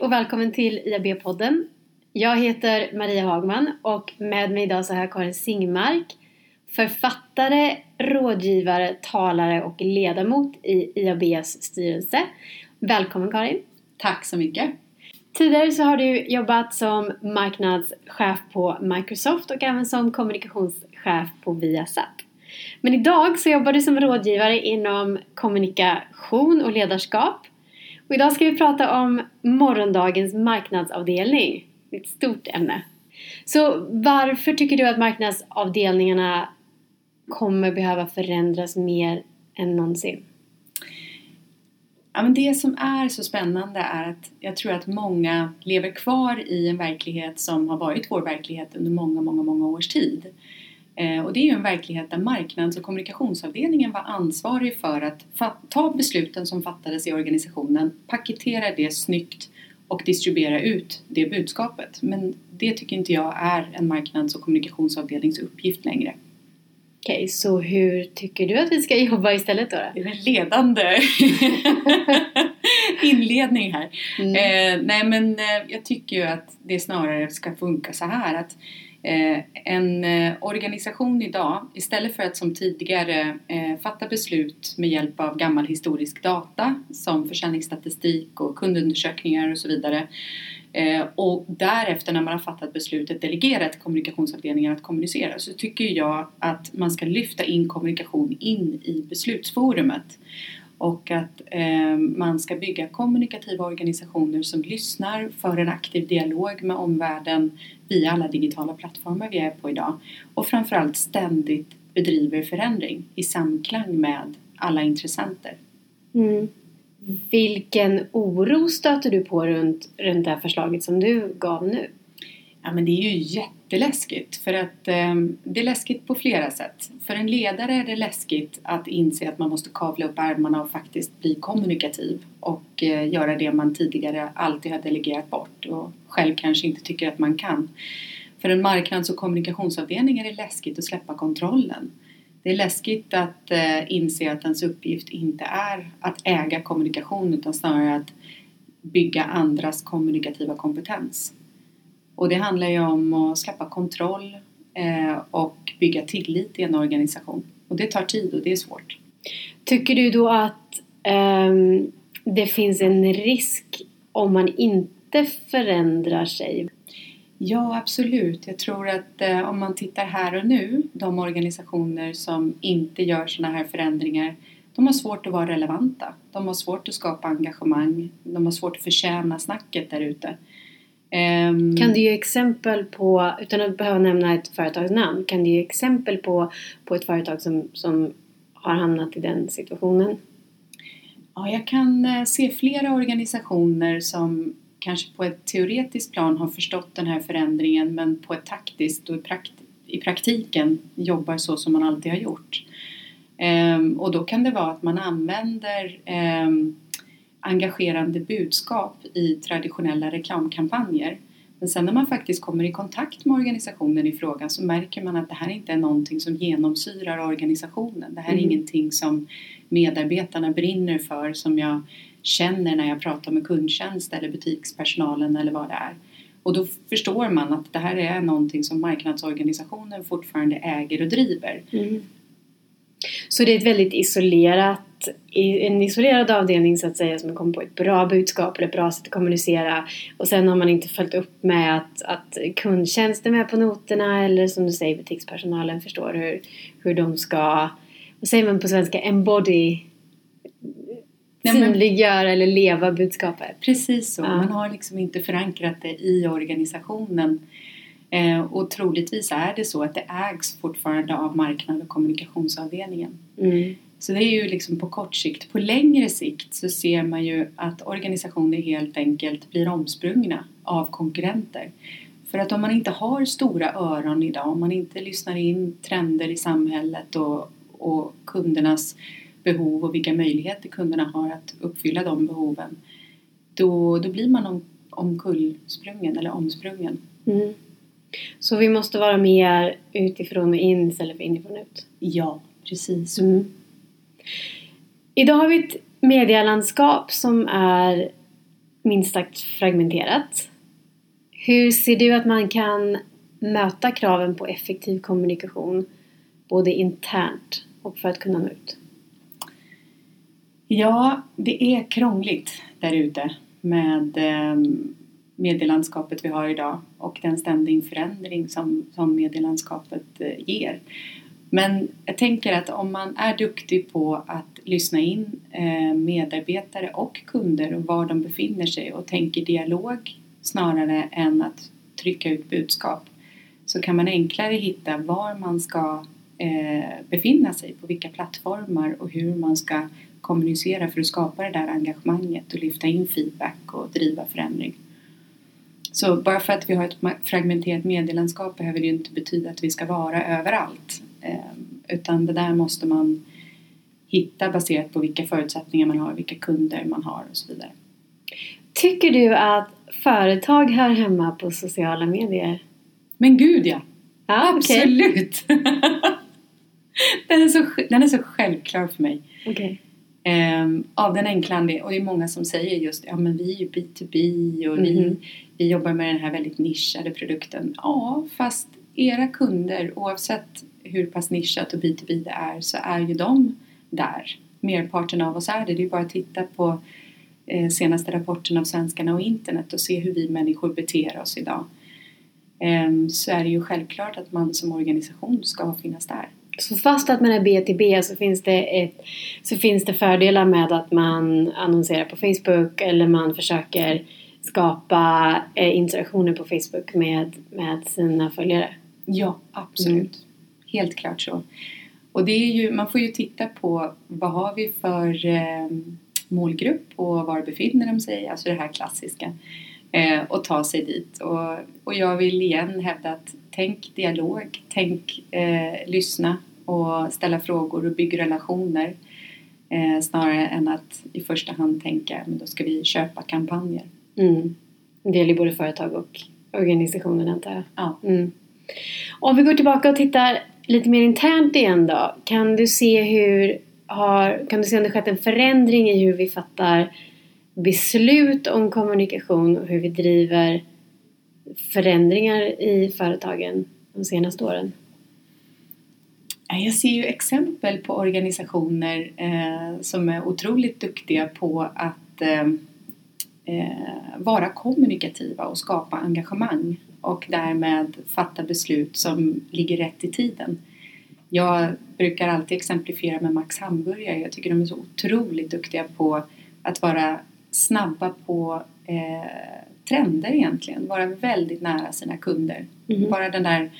och välkommen till IAB-podden. Jag heter Maria Hagman och med mig idag så har jag Karin Singmark, författare, rådgivare, talare och ledamot i IABs styrelse. Välkommen Karin! Tack så mycket! Tidigare så har du jobbat som marknadschef på Microsoft och även som kommunikationschef på Viasat. Men idag så jobbar du som rådgivare inom kommunikation och ledarskap. Och idag ska vi prata om morgondagens marknadsavdelning. Det är ett stort ämne. Så varför tycker du att marknadsavdelningarna kommer behöva förändras mer än någonsin? Ja, men det som är så spännande är att jag tror att många lever kvar i en verklighet som har varit vår verklighet under många, många, många års tid. Eh, och det är ju en verklighet där marknads och kommunikationsavdelningen var ansvarig för att ta besluten som fattades i organisationen, paketera det snyggt och distribuera ut det budskapet. Men det tycker inte jag är en marknads och kommunikationsavdelnings uppgift längre. Okej, okay, så hur tycker du att vi ska jobba istället då? Det är en ledande inledning här. Mm. Eh, nej men eh, jag tycker ju att det snarare ska funka så här att Eh, en eh, organisation idag istället för att som tidigare eh, fatta beslut med hjälp av gammal historisk data som försäljningsstatistik och kundundersökningar och så vidare Eh, och därefter när man har fattat beslutet delegera till kommunikationsavdelningen att kommunicera så tycker jag att man ska lyfta in kommunikation in i beslutsforumet. Och att eh, man ska bygga kommunikativa organisationer som lyssnar, för en aktiv dialog med omvärlden via alla digitala plattformar vi är på idag. Och framförallt ständigt bedriver förändring i samklang med alla intressenter. Mm. Vilken oro stöter du på runt, runt det här förslaget som du gav nu? Ja men det är ju jätteläskigt för att eh, det är läskigt på flera sätt. För en ledare är det läskigt att inse att man måste kavla upp ärmarna och faktiskt bli kommunikativ och eh, göra det man tidigare alltid har delegerat bort och själv kanske inte tycker att man kan. För en marknads och kommunikationsavdelning är det läskigt att släppa kontrollen det är läskigt att eh, inse att ens uppgift inte är att äga kommunikation utan snarare att bygga andras kommunikativa kompetens. Och det handlar ju om att släppa kontroll eh, och bygga tillit i en organisation. Och det tar tid och det är svårt. Tycker du då att eh, det finns en risk om man inte förändrar sig? Ja, absolut. Jag tror att eh, om man tittar här och nu, de organisationer som inte gör sådana här förändringar, de har svårt att vara relevanta. De har svårt att skapa engagemang. De har svårt att förtjäna snacket där ute. Um, kan du ge exempel på, utan att behöva nämna ett företagsnamn, kan du ge exempel på, på ett företag som, som har hamnat i den situationen? Ja, jag kan eh, se flera organisationer som kanske på ett teoretiskt plan har förstått den här förändringen men på ett taktiskt och i praktiken jobbar så som man alltid har gjort. Ehm, och då kan det vara att man använder ehm, engagerande budskap i traditionella reklamkampanjer. Men sen när man faktiskt kommer i kontakt med organisationen i fråga så märker man att det här inte är någonting som genomsyrar organisationen. Det här är mm. ingenting som medarbetarna brinner för som jag känner när jag pratar med kundtjänst eller butikspersonalen eller vad det är. Och då förstår man att det här är någonting som marknadsorganisationen fortfarande äger och driver. Mm. Så det är ett väldigt isolerat, en isolerad avdelning så att säga som kommer på ett bra budskap eller ett bra sätt att kommunicera och sen har man inte följt upp med att, att kundtjänsten är med på noterna eller som du säger butikspersonalen förstår hur, hur de ska, vad säger man på svenska, embody synliggöra eller leva budskapet. Precis så. Ja. Man har liksom inte förankrat det i organisationen. Eh, och troligtvis är det så att det ägs fortfarande av marknad och kommunikationsavdelningen. Mm. Så det är ju liksom på kort sikt. På längre sikt så ser man ju att organisationer helt enkelt blir omsprungna av konkurrenter. För att om man inte har stora öron idag, om man inte lyssnar in trender i samhället och, och kundernas behov och vilka möjligheter kunderna har att uppfylla de behoven då, då blir man om, omkullsprungen eller omsprungen. Mm. Så vi måste vara mer utifrån och in istället för inifrån och ut? Ja, precis. Mm. Idag har vi ett medielandskap som är minst sagt fragmenterat. Hur ser du att man kan möta kraven på effektiv kommunikation både internt och för att kunna nå ut? Ja, det är krångligt där ute med ehm, medielandskapet vi har idag och den ständiga förändring som, som medielandskapet eh, ger. Men jag tänker att om man är duktig på att lyssna in eh, medarbetare och kunder och var de befinner sig och tänker dialog snarare än att trycka ut budskap så kan man enklare hitta var man ska eh, befinna sig, på vilka plattformar och hur man ska kommunicera för att skapa det där engagemanget och lyfta in feedback och driva förändring. Så bara för att vi har ett fragmenterat medielandskap behöver det ju inte betyda att vi ska vara överallt. Ehm, utan det där måste man hitta baserat på vilka förutsättningar man har, vilka kunder man har och så vidare. Tycker du att företag hör hemma på sociala medier? Men gud ja! ja Absolut! den, är så, den är så självklar för mig. Okay. Um, av den enkla anledningen, och det är många som säger just ja men vi är ju B2B och mm. vi, mhm. vi jobbar med den här väldigt nischade produkten. Ja, fast era kunder oavsett hur pass nischat och B2B det är så är ju de där. Merparten av oss är det. Det är bara att titta på eh, senaste rapporten av svenskarna och internet och se hur vi människor beter oss idag. Eh, så är det ju självklart att man som organisation ska finnas där. Så fast att man är B2B så finns det, ett, så finns det fördelar med att man annonserar på Facebook eller man försöker skapa eh, interaktioner på Facebook med, med sina följare? Ja, absolut. Mm. Helt klart så. Och det är ju, man får ju titta på vad har vi för eh, målgrupp och var befinner de sig, alltså det här klassiska. Eh, och ta sig dit. Och, och jag vill igen hävda att tänk dialog, tänk eh, lyssna och ställa frågor och bygga relationer. Eh, snarare än att i första hand tänka men då ska vi köpa kampanjer. Mm. Det gäller både företag och organisationer antar jag. Ja. Mm. Om vi går tillbaka och tittar lite mer internt igen då. Kan du se hur har, kan du se om det skett en förändring i hur vi fattar beslut om kommunikation och hur vi driver förändringar i företagen de senaste åren? Jag ser ju exempel på organisationer eh, som är otroligt duktiga på att eh, eh vara kommunikativa och skapa engagemang och därmed fatta beslut som ligger rätt i tiden. Jag brukar alltid exemplifiera med Max Hamburgare. Jag tycker de är så otroligt duktiga på att vara snabba på eh, trender egentligen. Vara väldigt nära sina kunder. Mm. Bara den där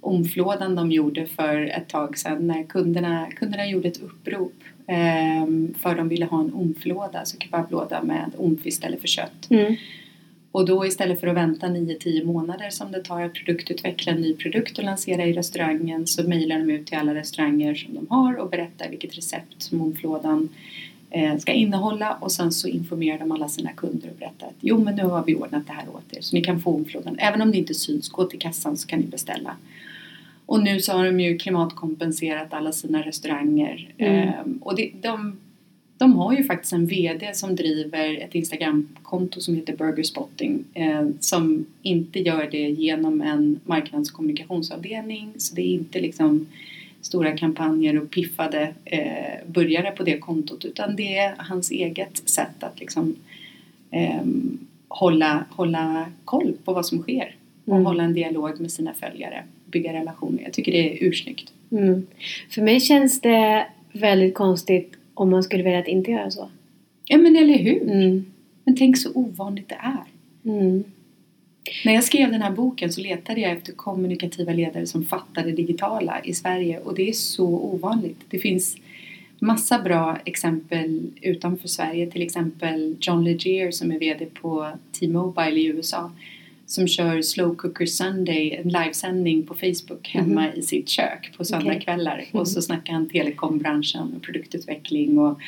omflådan de gjorde för ett tag sedan när kunderna, kunderna gjorde ett upprop eh, för de ville ha en omflåda, så kebablåda med omf istället för kött. Mm. Och då istället för att vänta 9-10 månader som det tar att produktutveckla en ny produkt och lansera i restaurangen så mejlar de ut till alla restauranger som de har och berättar vilket recept som omflådan eh, ska innehålla och sen så informerar de alla sina kunder och berättar att jo men nu har vi ordnat det här åt er så ni kan få omflådan. Även om det inte syns, gå till kassan så kan ni beställa. Och nu så har de ju klimatkompenserat alla sina restauranger mm. ehm, och det, de de har ju faktiskt en VD som driver ett Instagramkonto som heter Burgerspotting eh, som inte gör det genom en marknadskommunikationsavdelning så det är inte liksom stora kampanjer och piffade eh, börjare på det kontot utan det är hans eget sätt att liksom eh, hålla, hålla koll på vad som sker och mm. hålla en dialog med sina följare, bygga relationer. Jag tycker det är ursnyggt. Mm. För mig känns det väldigt konstigt om man skulle välja att inte göra så. Ja men eller hur! Mm. Men tänk så ovanligt det är. Mm. När jag skrev den här boken så letade jag efter kommunikativa ledare som fattade digitala i Sverige och det är så ovanligt. Det finns massa bra exempel utanför Sverige. Till exempel John Legere som är VD på T-Mobile i USA som kör Slow Cooker Sunday, en livesändning på Facebook hemma mm. i sitt kök på söndagskvällar. Okay. Mm. Och så snackar han telekombranschen och produktutveckling och,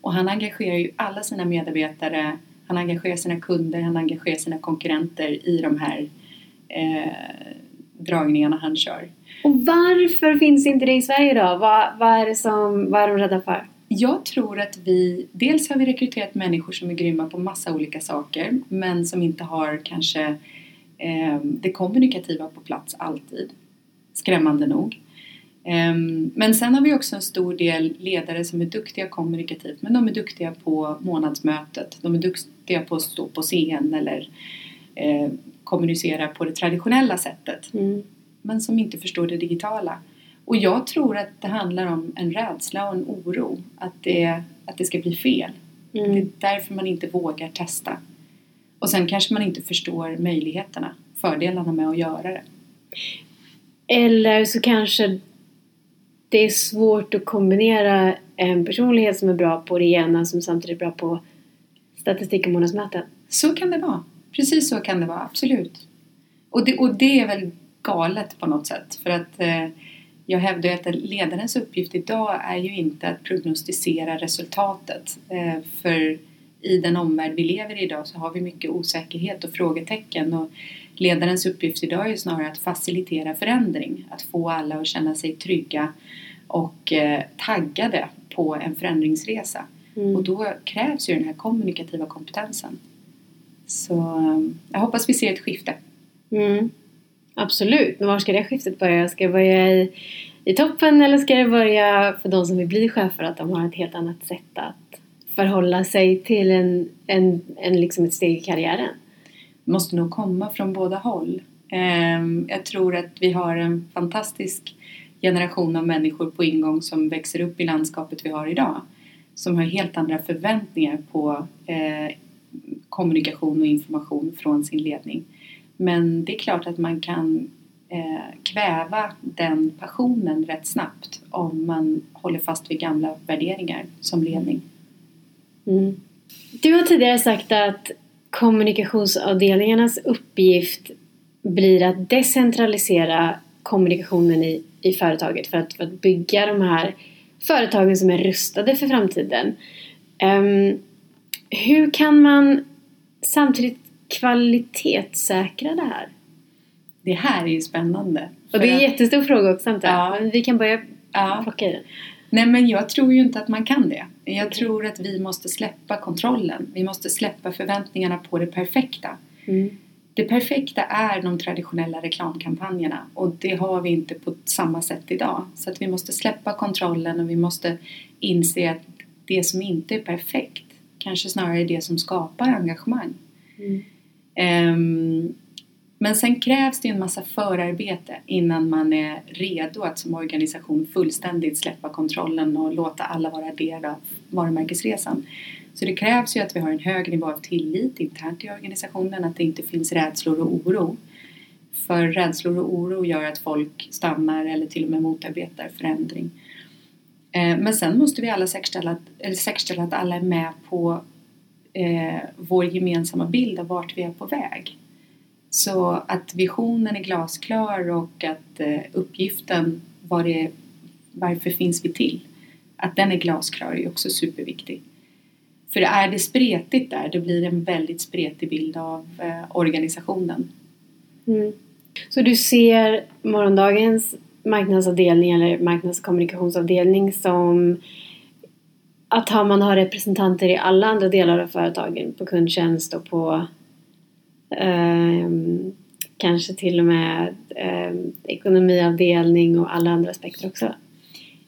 och han engagerar ju alla sina medarbetare, han engagerar sina kunder, han engagerar sina konkurrenter i de här eh, dragningarna han kör. Och varför finns inte det i Sverige då? Vad, vad, är, det som, vad är de rädda för? Jag tror att vi, dels har vi rekryterat människor som är grymma på massa olika saker men som inte har kanske det kommunikativa på plats alltid. Skrämmande nog. Eh, men sen har vi också en stor del ledare som är duktiga kommunikativt men de är duktiga på månadsmötet. De är duktiga på att stå på scen eller eh, kommunicera på det traditionella sättet. Mm. Men som inte förstår det digitala. Och jag tror att det handlar om en rädsla och en oro. Att det, att det ska bli fel. Mm. Det är därför man inte vågar testa. Och sen kanske man inte förstår möjligheterna, fördelarna med att göra det. Eller så kanske det är svårt att kombinera en personlighet som är bra på det ena som samtidigt är bra på statistik och månadsmöten. Så kan det vara. Precis så kan det vara, absolut. Och det, och det är väl galet på något sätt. För att eh, jag hävdar att ledarens uppgift idag är ju inte att prognostisera resultatet. Eh, för i den omvärld vi lever i idag så har vi mycket osäkerhet och frågetecken. Och ledarens uppgift idag är snarare att facilitera förändring. Att få alla att känna sig trygga och eh, taggade på en förändringsresa. Mm. Och då krävs ju den här kommunikativa kompetensen. Så eh, jag hoppas vi ser ett skifte. Mm. Absolut, men var ska det skiftet börja? Ska det börja i, i toppen eller ska det börja för de som vill bli chefer att de har ett helt annat sätt att förhålla sig till en, en, en liksom ett steg i karriären? Det måste nog komma från båda håll. Ehm, jag tror att vi har en fantastisk generation av människor på ingång som växer upp i landskapet vi har idag. Som har helt andra förväntningar på eh, kommunikation och information från sin ledning. Men det är klart att man kan eh, kväva den passionen rätt snabbt om man håller fast vid gamla värderingar som ledning. Mm. Du har tidigare sagt att kommunikationsavdelningarnas uppgift blir att decentralisera kommunikationen i, i företaget för att, för att bygga de här företagen som är rustade för framtiden. Ehm, hur kan man samtidigt kvalitetssäkra det här? Det här är ju spännande. Och det är en jättestor fråga också antar jag. Ja. Vi kan börja ja. plocka i den. Nej men jag tror ju inte att man kan det. Jag tror att vi måste släppa kontrollen. Vi måste släppa förväntningarna på det perfekta. Mm. Det perfekta är de traditionella reklamkampanjerna och det har vi inte på samma sätt idag. Så att vi måste släppa kontrollen och vi måste inse att det som inte är perfekt kanske snarare är det som skapar engagemang. Mm. Ehm, men sen krävs det en massa förarbete innan man är redo att som organisation fullständigt släppa kontrollen och låta alla vara del av varumärkesresan. Så det krävs ju att vi har en hög nivå av tillit internt i organisationen, att det inte finns rädslor och oro. För rädslor och oro gör att folk stannar eller till och med motarbetar förändring. Eh, men sen måste vi alla säkerställa att, eller säkerställa att alla är med på eh, vår gemensamma bild av vart vi är på väg. Så att visionen är glasklar och att eh, uppgiften, var det varför finns vi till? Att den är glasklar är också superviktig. För är det spretigt där, det blir en väldigt spretig bild av eh, organisationen. Mm. Så du ser morgondagens marknadsavdelning eller marknadskommunikationsavdelning som att man har representanter i alla andra delar av företagen på kundtjänst och på Ehm, kanske till och med ehm, ekonomiavdelning och alla andra aspekter också.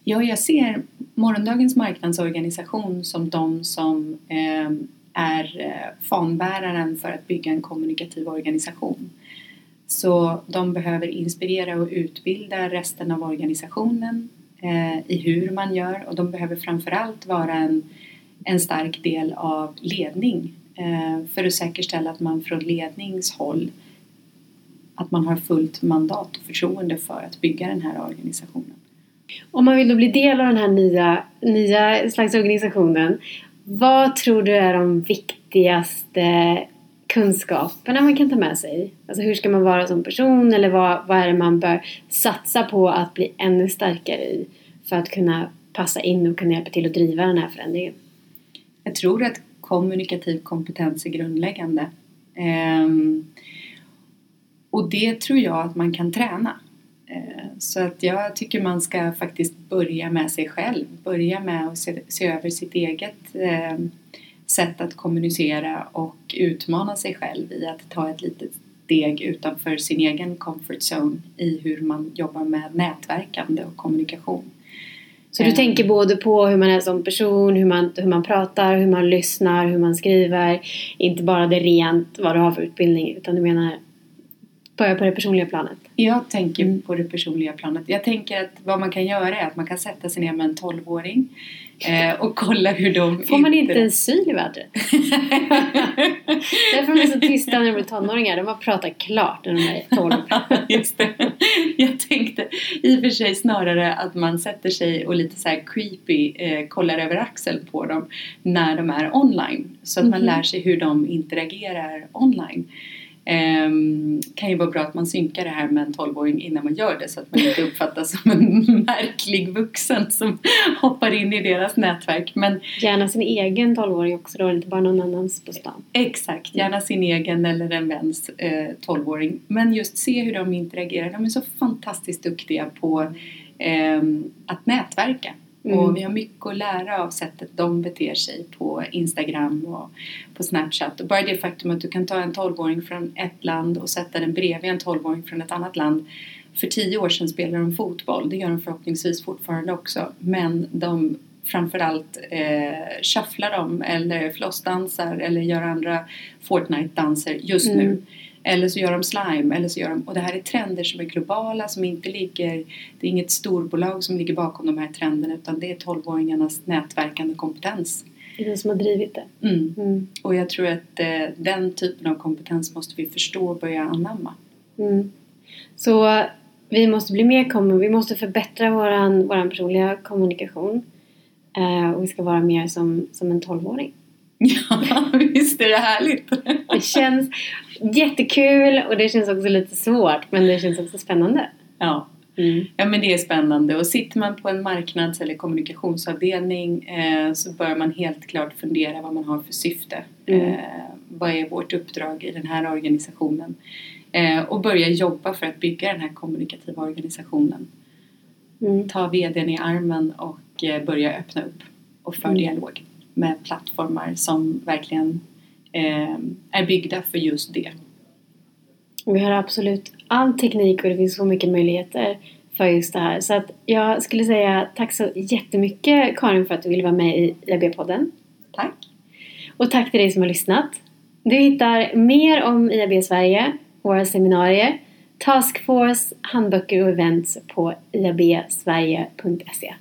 Ja, jag ser morgondagens marknadsorganisation som de som ehm, eh, är fanbäraren för att bygga en kommunikativ organisation. Så de behöver inspirera och utbilda resten av organisationen eh, i hur man gör och de behöver framförallt vara en, en stark del av ledning för att säkerställa att man från ledningshåll att man har fullt mandat och förtroende för att bygga den här organisationen. Om man vill då bli del av den här nya, nya slags organisationen, vad tror du är de viktigaste kunskaperna man kan ta med sig? Alltså hur ska man vara som person eller vad, vad är det man bör satsa på att bli ännu starkare i för att kunna passa in och kunna hjälpa till att driva den här förändringen? Jag tror att kommunikativ kompetens är grundläggande. Ehm, och det tror jag att man kan träna. Ehm, så att jag tycker man ska faktiskt börja med sig själv. Börja med att se, se över sitt eget eh, sätt att kommunicera och utmana sig själv i att ta ett litet steg utanför sin egen comfort zone i hur man jobbar med nätverkande och kommunikation. Så du tänker både på hur man är som person, hur man, hur man pratar, hur man lyssnar, hur man skriver. Inte bara det rent, vad du har för utbildning, utan du menar börja på det personliga planet? Jag tänker mm. på det personliga planet. Jag tänker att vad man kan göra är att man kan sätta sig ner med en 12-åring eh, och kolla hur de... Får man inte en syl i vädret? Därför är de så tysta när de är tonåringar. De har pratat klart när de är 12. Just det. Jag tänkte i och för sig snarare att man sätter sig och lite så creepy eh, kollar över axeln på dem när de är online. Så att mm -hmm. man lär sig hur de interagerar online. Um, kan ju vara bra att man synkar det här med en 12-åring innan man gör det så att man inte uppfattas som en märklig vuxen som hoppar in i deras nätverk. Men, gärna sin egen 12-åring också då, inte bara någon annans på stan. Exakt, gärna sin egen eller en väns eh, 12-åring. Men just se hur de interagerar. De är så fantastiskt duktiga på eh, att nätverka. Mm. Och vi har mycket att lära av sättet de beter sig på Instagram och på Snapchat. Och bara det faktum att du kan ta en 12-åring från ett land och sätta den bredvid en 12-åring från ett annat land. För tio år sedan spelade de fotboll, det gör de förhoppningsvis fortfarande också. Men de framförallt eh, shufflar dem eller flossdansar eller gör andra Fortnite-danser just mm. nu. Eller så gör de slime. Eller så gör de, och det här är trender som är globala, som inte ligger... Det är inget storbolag som ligger bakom de här trenderna utan det är 12-åringarnas nätverkande kompetens. Det är det som har drivit det. Mm. Mm. Och jag tror att eh, den typen av kompetens måste vi förstå och börja anamma. Mm. Så vi måste bli mer kommun, vi måste förbättra våran, våran personliga kommunikation. Eh, och vi ska vara mer som, som en 12-åring. Ja, visst är det härligt? Det känns jättekul och det känns också lite svårt men det känns också spännande. Ja. Mm. Ja men det är spännande och sitter man på en marknads eller kommunikationsavdelning eh, så bör man helt klart fundera vad man har för syfte. Mm. Eh, vad är vårt uppdrag i den här organisationen? Eh, och börja jobba för att bygga den här kommunikativa organisationen. Mm. Ta VDn i armen och eh, börja öppna upp och för mm. dialog med plattformar som verkligen eh, är byggda för just det. Vi har absolut all teknik och det finns så mycket möjligheter för just det här. Så att jag skulle säga tack så jättemycket Karin för att du ville vara med i IAB-podden. Tack! Och tack till dig som har lyssnat. Du hittar mer om IAB Sverige, våra seminarier, Taskforce, handböcker och events på iabsverige.se.